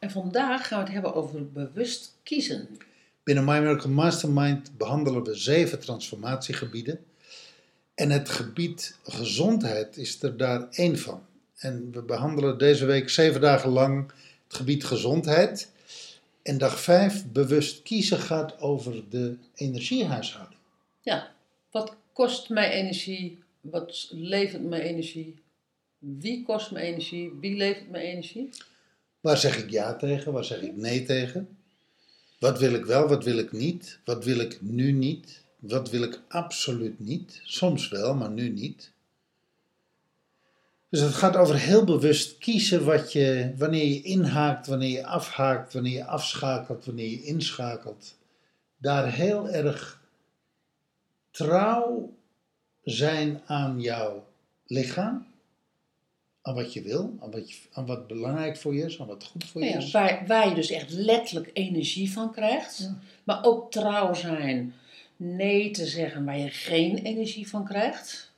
En vandaag gaan we het hebben over bewust kiezen. Binnen My Miracle Mastermind behandelen we zeven transformatiegebieden. En het gebied gezondheid is er daar één van. En we behandelen deze week zeven dagen lang het gebied gezondheid. En dag vijf, bewust kiezen, gaat over de energiehuishouding. Ja, wat kost mij energie? Wat levert mij energie? Wie kost me energie? Wie levert me energie? Waar zeg ik ja tegen? Waar zeg ik nee tegen? Wat wil ik wel, wat wil ik niet? Wat wil ik nu niet? Wat wil ik absoluut niet? Soms wel, maar nu niet. Dus het gaat over heel bewust kiezen wat je, wanneer je inhaakt, wanneer je afhaakt, wanneer je afschakelt, wanneer je inschakelt. Daar heel erg trouw zijn aan jouw lichaam, aan wat je wil, aan wat, je, aan wat belangrijk voor je is, aan wat goed voor je Nou ja, is. waar, waar je dus echt letterlijk energie van krijgt. Ja. Maar ook trouw zijn. Nee te zeggen waar je geen energie van krijgt.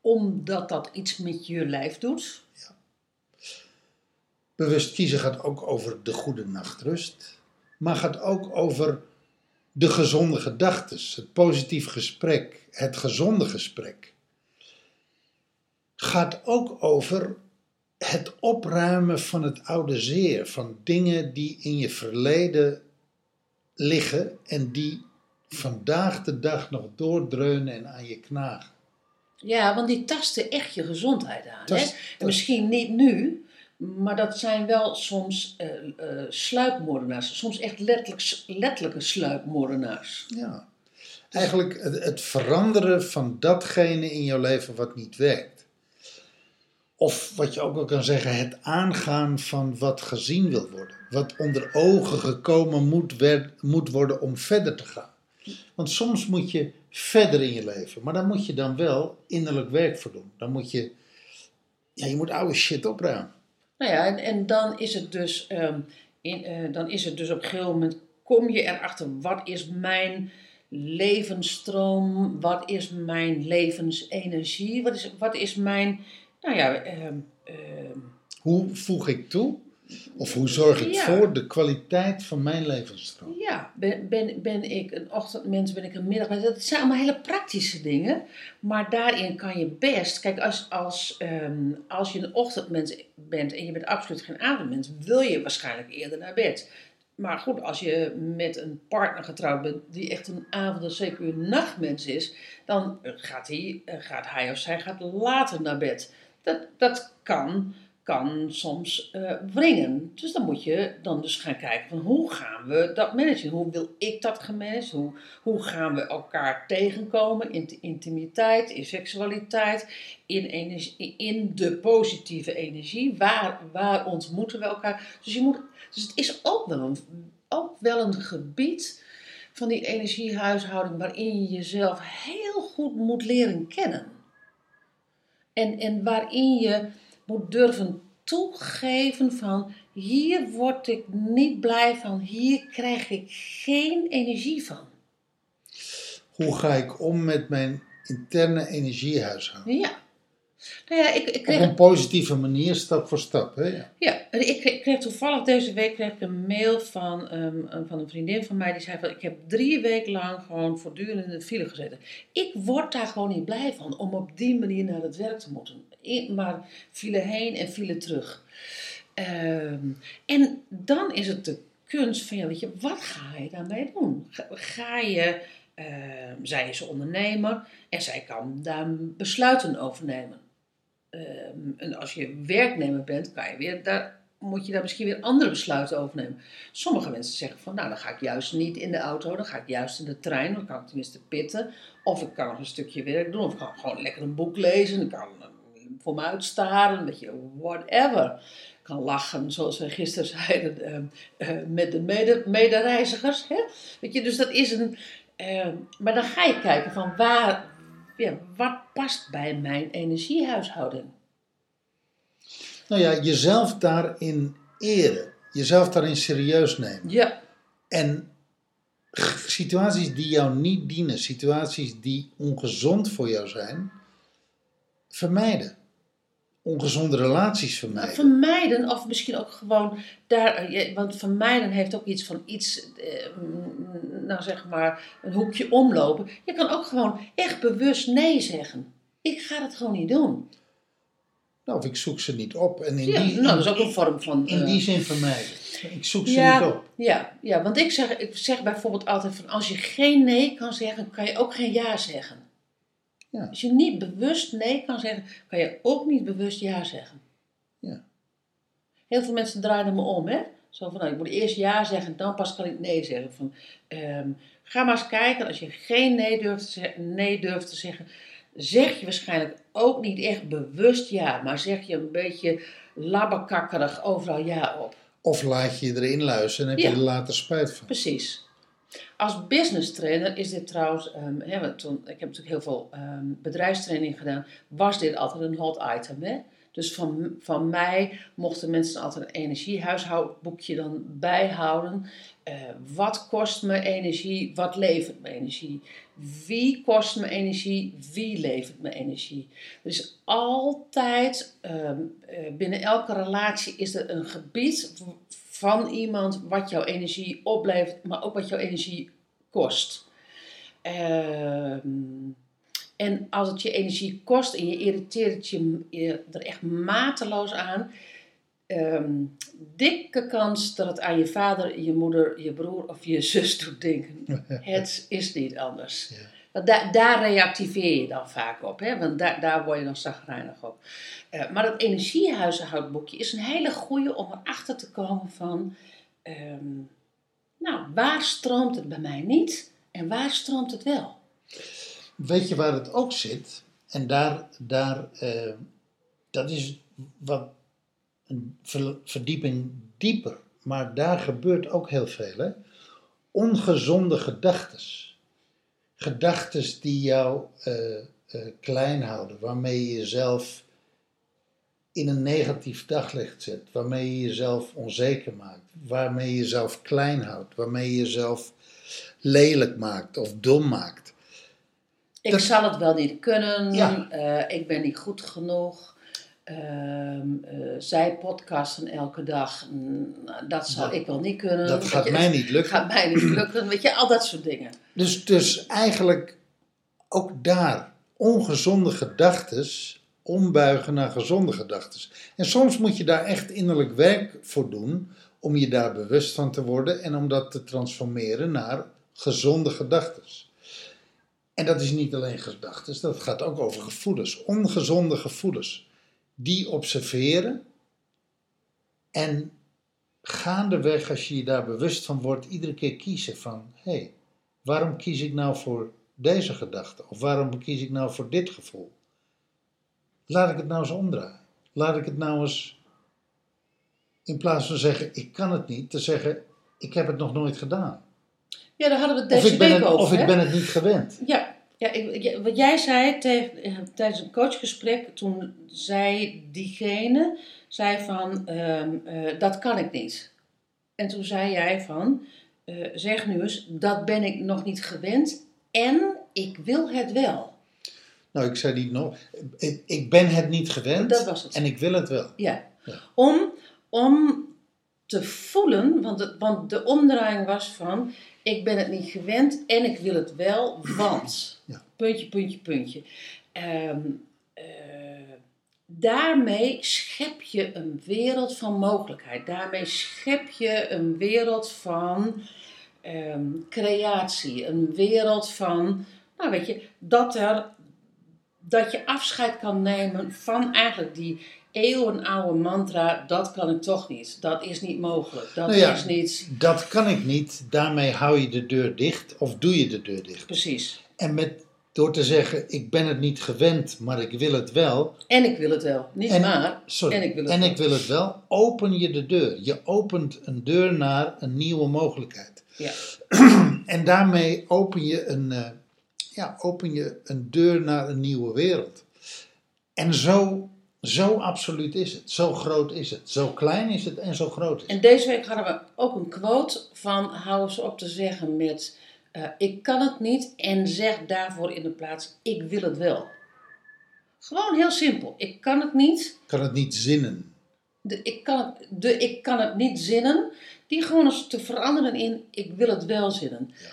Omdat dat iets met je lijf doet. Bewust kiezen gaat ook over de goede nachtrust, maar gaat ook over de gezonde gedachten, het positief gesprek, het gezonde gesprek. Gaat ook over het opruimen van het oude zeer, van dingen die in je verleden liggen en die vandaag de dag nog doordreunen en aan je knagen. Ja, want die tasten echt je gezondheid aan. Tast- hè? En misschien niet nu, maar dat zijn wel soms eh, sluipmoordenaars. Soms echt letterlijk, letterlijke sluipmoordenaars. Ja. Eigenlijk het, het veranderen van datgene in jouw leven wat niet werkt. Of wat je ook wel kan zeggen, het aangaan van wat gezien wil worden. Wat onder ogen gekomen moet, wer- moet worden om verder te gaan. Want soms moet je verder in je leven. Maar daar moet je dan wel innerlijk werk voor doen. Dan moet je, ja, je moet oude shit opruimen. Nou ja, en, en dan is het dus, ehm, in, eh, dan is het dus op een gegeven moment, kom je erachter, wat is mijn levensstroom, wat is mijn levensenergie, wat is, wat is mijn, nou ja, ehm, ehm, Hoe voeg ik toe? Of hoe zorg ik Ja. voor de kwaliteit van mijn levensstroom? ja, ben, ben, ben ik een ochtendmens, ben ik een middagmens, dat zijn allemaal hele praktische dingen, maar daarin kan je best, kijk, als, als, ehm, als je een ochtendmens bent en je bent absoluut geen avondmens, wil je waarschijnlijk eerder naar bed. Maar goed, als je met een partner getrouwd bent die echt een avond- en zeker nachtmens is, dan gaat hij, eh, gaat hij of zij gaat later naar bed. Dat, dat kan, kan soms wringen. Dus dan moet je dan dus gaan kijken van hoe gaan we dat managen? Hoe wil ik dat gemanaged? Hoe, hoe gaan we elkaar tegenkomen in de intimiteit, in seksualiteit, in, energie, in de positieve energie? Waar, waar ontmoeten we elkaar? Dus, je moet, dus het is ook wel, een, ook wel een gebied van die energiehuishouding waarin je jezelf heel goed moet leren kennen. En, en waarin je moet durven toegeven van hier word ik niet blij van, hier krijg ik geen energie van. Hoe ga ik om met mijn interne energiehuishouding? Ja. Nou ja, ik, ik Op een positieve manier, stap voor stap. Hè? Ja. ja, ik kreeg, ik kreeg toevallig deze week kreeg ik een mail van, ehm, een- van een vriendin van mij die zei van ik heb drie weken lang gewoon voortdurend in de file gezeten. Ik word daar gewoon niet blij van om op die manier naar het werk te moeten. Maar file heen en file terug. Ehm, en dan is het de kunst van, ja, weet je, wat ga je daarmee doen? Ga, ga je, ehm, zij is ondernemer en zij kan daar besluiten over nemen. Ehm, en als je werknemer bent, kan je weer daar, moet je daar misschien weer andere besluiten over nemen. Sommige mensen zeggen van, nou dan ga ik juist niet in de auto, dan ga ik juist in de trein, dan kan ik tenminste pitten. Of ik kan nog een stukje werk doen, of ik kan gewoon lekker een boek lezen, ik kan voor me uitstaren, weet je, whatever. kan lachen, zoals we gisteren zeiden, ehm, eh, met de mede, medereizigers. Hè? Weet je, dus dat is een. ehm, maar dan ga je kijken van waar, ja, wat past bij mijn energiehuishouding. Nou ja, jezelf daarin eren. Jezelf daarin serieus nemen. Ja, En situaties die jou niet dienen, situaties die ongezond voor jou zijn, vermijden. Ongezonde relaties vermijden. vermijden of misschien ook gewoon daar, eh, want vermijden heeft ook iets van iets, eh, nou zeg maar, een hoekje omlopen. Je kan ook gewoon echt bewust nee zeggen. Ik ga dat gewoon niet doen. Nou, of ik zoek ze niet op. En in, Ja, die, nou, dat is ook een vorm van. in eh, die zin vermijden. Ik zoek ze ja, niet op. Ja, ja, want ik zeg, ik zeg bijvoorbeeld altijd van als je geen nee kan zeggen, kan je ook geen ja zeggen. Ja. Als je niet bewust nee kan zeggen, kan je ook niet bewust ja zeggen. Ja. Heel veel mensen draaien me om, hè? Zo van, nou, ik moet eerst ja zeggen, dan pas kan ik nee zeggen. Van, ehm, ga maar eens kijken, als je geen nee durft, te zeggen, nee durft te zeggen, zeg je waarschijnlijk ook niet echt bewust ja, maar zeg je een beetje labbekakkerig overal ja op. Of laat je je erin luisteren en heb Ja. je er later spijt van. Precies. Als business trainer is dit trouwens, ehm, hè, want toen, ik heb natuurlijk heel veel ehm, bedrijfstraining gedaan, was dit altijd een hot item. Hè? Dus van, van mij mochten mensen altijd een energiehuishoudboekje dan bijhouden. Eh, wat kost me energie? Wat levert me energie? Wie kost me energie? Wie levert me energie? Dus altijd ehm, eh, binnen elke relatie is er een gebied van iemand wat jouw energie oplevert, maar ook wat jouw energie kost. Ehm, en als het je energie kost en je irriteert het je, je er echt mateloos aan, ehm, dikke kans dat het aan je vader, je moeder, je broer of je zus doet denken. het is niet anders. Ja. Want da- daar reactiveer je dan vaak op, hè? want daar daar word je dan zagrijnig op. Eh, maar dat energiehuishoudboekje is een hele goede om erachter te komen van, ehm, nou, waar stroomt het bij mij niet en waar stroomt het wel? Weet je waar het ook zit? En daar, daar eh, dat is wat een ver- verdieping dieper. Maar daar gebeurt ook heel veel. Hè? Ongezonde gedachtes. Gedachtes die jou eh, eh, klein houden, waarmee je jezelf in een negatief daglicht zet, waarmee je jezelf onzeker maakt, waarmee je jezelf klein houdt, waarmee je jezelf lelijk maakt of dom maakt. Ik Dat- zal het wel niet kunnen, Ja. eh, ik ben niet goed genoeg. Ehm, eh, zij podcasten elke dag, Mm, dat zal Dat- ik wel niet kunnen. Dat gaat je, mij niet lukken. gaat mij niet lukken, weet je, al dat soort dingen. Dus, dus eigenlijk ook daar ongezonde gedachtes ombuigen naar gezonde gedachtes. En soms moet je daar echt innerlijk werk voor doen om je daar bewust van te worden en om dat te transformeren naar gezonde gedachtes. En dat is niet alleen gedachtes, dat gaat ook over gevoelens, ongezonde gevoelens. Die observeren en gaandeweg, als je je daar bewust van wordt, iedere keer kiezen van: hé, hey, waarom kies ik nou voor deze gedachte? Of waarom kies ik nou voor dit gevoel? Laat ik het nou eens omdraaien. Laat ik het nou eens, in plaats van zeggen: ik kan het niet, te zeggen: ik heb het nog nooit gedaan. Ja, daar hadden we het deze week het, over. of ik ben het niet gewend. Ja, ja ik, wat jij zei eh, tijdens een coachgesprek, toen zei diegene, zei van, ehm, eh, dat kan ik niet. En toen zei jij van, eh, zeg nu eens, dat ben ik nog niet gewend en ik wil het wel. Nou, ik zei niet nog. Ik, ik ben het niet gewend Dat was het. en ik wil het wel. Ja. Ja. Om, om te voelen, want, want de omdraaiing was van, ik ben het niet gewend en ik wil het wel, want. Ja. Puntje, puntje, puntje. Ehm, eh, daarmee schep je een wereld van mogelijkheid. Daarmee schep je een wereld van ehm, creatie. Een wereld van, nou weet je, dat er dat je afscheid kan nemen van eigenlijk die eeuwenoude mantra, dat kan ik toch niet. Dat is niet mogelijk. Dat Nou ja. is niet Dat kan ik niet. Daarmee hou je de deur dicht of doe je de deur dicht. precies. En met Door te zeggen, ik ben het niet gewend, maar ik wil het wel. En ik wil het wel. Niet En- maar. Sorry, En ik wil het en wel. ik wil het wel. Open je de deur. Je opent een deur naar een nieuwe mogelijkheid. Ja. En daarmee open je een, eh, ja, open je een deur naar een nieuwe wereld. En zo, zo absoluut is het. Zo groot is het. Zo klein is het en zo groot is het. En deze week hadden we ook een quote van hou eens op te zeggen met eh, ik kan het niet en zeg daarvoor in de plaats ik wil het wel. Gewoon heel simpel. Ik kan het niet. Ik kan het niet zinnen. De ik kan het, de ik kan het niet zinnen. Die gewoon eens te veranderen in ik wil het wel zinnen. Ja.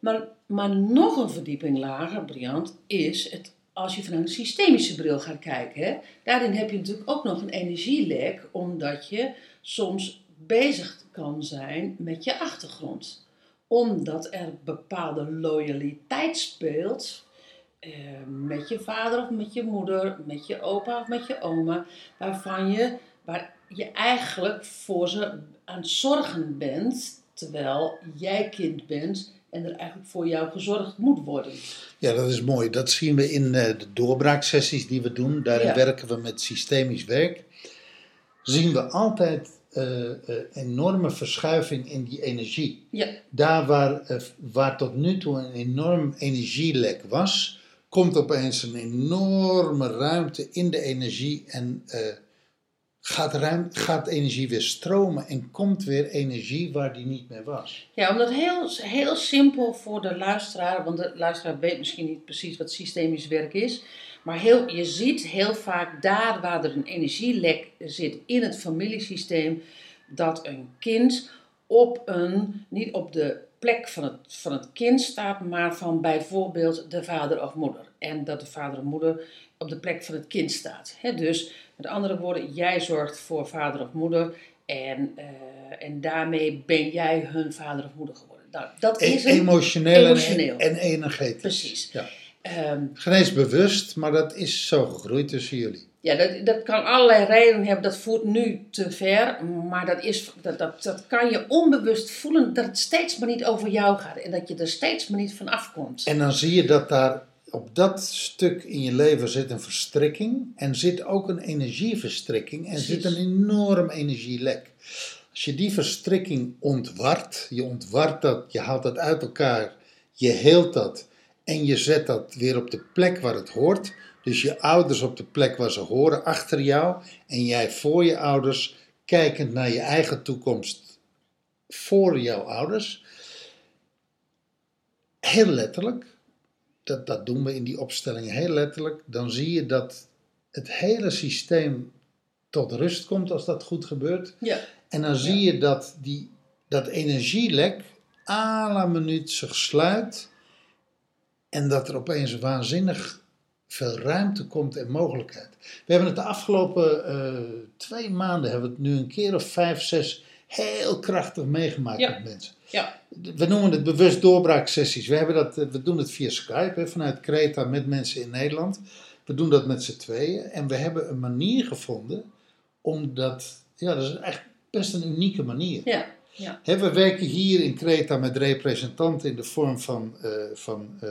Maar, maar nog een verdieping lager, Briant, is het als je vanuit een systemische bril gaat kijken. Hè, daarin heb je natuurlijk ook nog een energielek, omdat je soms bezig kan zijn met je achtergrond. Omdat er bepaalde loyaliteit speelt eh, met je vader of met je moeder, met je opa of met je oma, waarvan je, waar je eigenlijk voor ze aan het zorgen bent, terwijl jij kind bent en er eigenlijk voor jou gezorgd moet worden. Ja, dat is mooi. Dat zien we in eh, de doorbraaksessies die we doen. Daarin Ja. werken we met systemisch werk. Zien we altijd eh, enorme verschuiving in die energie. Ja, Daar waar, waar tot nu toe een enorm energielek was, komt opeens een enorme ruimte in de energie en gaat, ruim, gaat energie weer stromen en komt weer energie waar die niet meer was. Ja, omdat heel, heel simpel voor de luisteraar, want de luisteraar weet misschien niet precies wat systemisch werk is. Maar heel, je ziet heel vaak daar waar er een energielek zit in het familiesysteem, dat een kind op een, niet op de plek van het, van het kind staat, maar van bijvoorbeeld de vader of moeder. En dat de vader of moeder op de plek van het kind staat. Dus met andere woorden, jij zorgt voor vader of moeder en, eh, en daarmee ben jij hun vader of moeder geworden. Nou, dat E- is een, emotioneel, emotioneel. En, en energetisch. Precies. Ja. Ehm, Geen eens bewust, maar dat is zo gegroeid tussen jullie. ja, dat, dat kan allerlei redenen hebben. Dat voert nu te ver. Maar dat, is, dat, dat, dat kan je onbewust voelen dat het steeds maar niet over jou gaat. En dat je er steeds maar niet van afkomt. En dan zie je dat daar op dat stuk in je leven zit een verstrikking en zit ook een energieverstrikking en Precies. zit een enorm energielek. Als je die verstrikking ontwart, je ontwart dat, je haalt dat uit elkaar, je heelt dat en je zet dat weer op de plek waar het hoort. Dus je ouders op de plek waar ze horen, achter jou en jij voor je ouders, kijkend naar je eigen toekomst voor jouw ouders. Heel letterlijk, dat, dat doen we in die opstellingen heel letterlijk, dan zie je dat het hele systeem tot rust komt als dat goed gebeurt. Ja, En dan zie je dat die, dat energielek à la minuut zich sluit en dat er opeens waanzinnig veel ruimte komt en mogelijkheid. We hebben het de afgelopen eh, twee maanden, hebben we het nu een keer of vijf, zes heel krachtig meegemaakt Ja. met mensen. ja, We noemen het bewust doorbraaksessies. We, hebben dat, we doen het via Skype, hè, vanuit Creta met mensen in Nederland. We doen dat met z'n tweeën. En we hebben een manier gevonden om dat... Ja, dat is echt best een unieke manier. ja, ja. Hè, we werken hier in Creta met representanten in de vorm van, eh van eh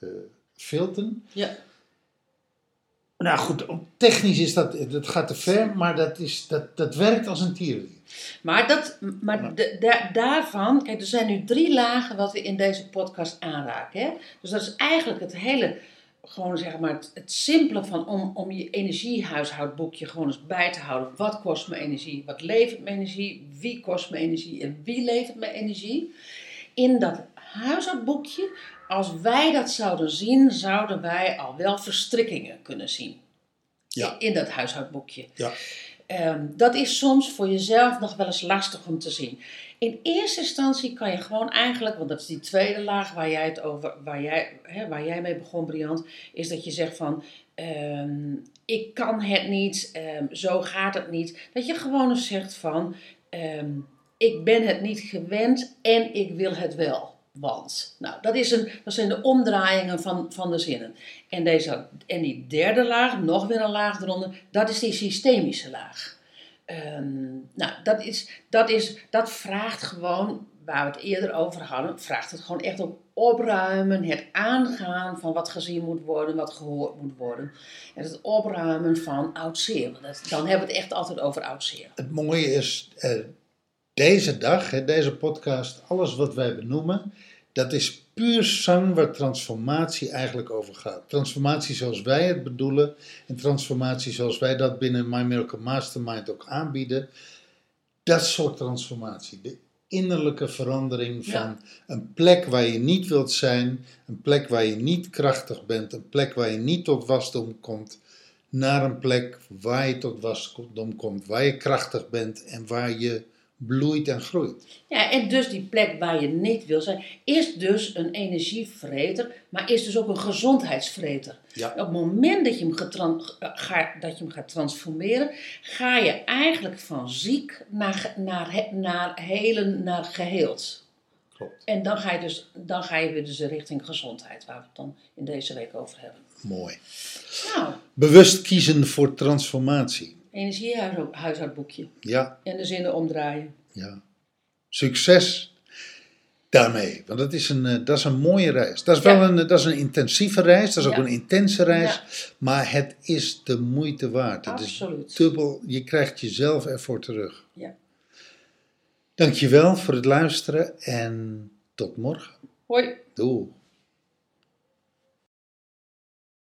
eh, Filten. ja. Nou goed, technisch is dat, dat gaat te ver, maar dat, is, dat, dat werkt als een tierenlier. Maar, dat, maar de- da- daarvan, kijk, er zijn nu drie lagen wat we in deze podcast aanraken. Hè? Dus dat is eigenlijk het hele, gewoon zeg maar, het, het simpele van om, om je energiehuishoudboekje gewoon eens bij te houden. Wat kost me energie? Wat levert me energie? Wie kost me energie? En wie levert me energie? In dat huishoudboekje, als wij dat zouden zien, zouden wij al wel verstrikkingen kunnen zien. Ja. In dat huishoudboekje. Ja. Ehm, dat is soms voor jezelf nog wel eens lastig om te zien. In eerste instantie kan je gewoon eigenlijk, want dat is die tweede laag waar jij, het over, waar jij, hè, waar jij mee begon, Briant, is dat je zegt van, ehm, ik kan het niet, ehm, zo gaat het niet. Dat je gewoon eens zegt van, ik ben het niet gewend en ik wil het wel. Want, nou, dat, is een, dat zijn de omdraaiingen van, van de zinnen. En, deze, en die derde laag, nog weer een laag eronder, dat is die systemische laag. Ehm, nou, dat, is, dat, is, dat vraagt gewoon, waar we het eerder over hadden, vraagt het gewoon echt op opruimen, het aangaan van wat gezien moet worden, wat gehoord moet worden. En het opruimen van oud zeer. Dan hebben we het echt altijd over oud zeer. Het mooie is, eh, deze dag, deze podcast, alles wat wij benoemen, dat is puur zang waar transformatie eigenlijk over gaat. Transformatie zoals wij het bedoelen en transformatie zoals wij dat binnen My Miracle Mastermind ook aanbieden. Dat soort transformatie. De innerlijke verandering van Ja. een plek waar je niet wilt zijn, een plek waar je niet krachtig bent, een plek waar je niet tot wasdom komt, naar een plek waar je tot wasdom komt, waar je krachtig bent en waar je bloeit en groeit. Ja, en dus die plek waar je niet wil zijn, is dus een energievreter, maar is dus ook een gezondheidsvreter. Ja. Op het moment dat je, hem ga- dat je hem gaat transformeren, ga je eigenlijk van ziek naar, naar, naar helen, naar geheeld. Klopt. En dan ga je dus, dan ga je weer dus richting gezondheid, waar we het dan in deze week over hebben. Mooi. Nou, Bewust kiezen voor transformatie. Energiehuishoudboekje. Ja, En de zinnen omdraaien. ja. Succes daarmee. Want dat is een, eh, dat is een mooie reis. Dat is wel Ja. een, dat is een intensieve reis. Dat is ook een intense reis. Ja. Maar het is de moeite waard. Het Absoluut. is dubbel. Je krijgt jezelf ervoor terug. Ja. Dankjewel voor het luisteren en tot morgen. Hoi. Doei.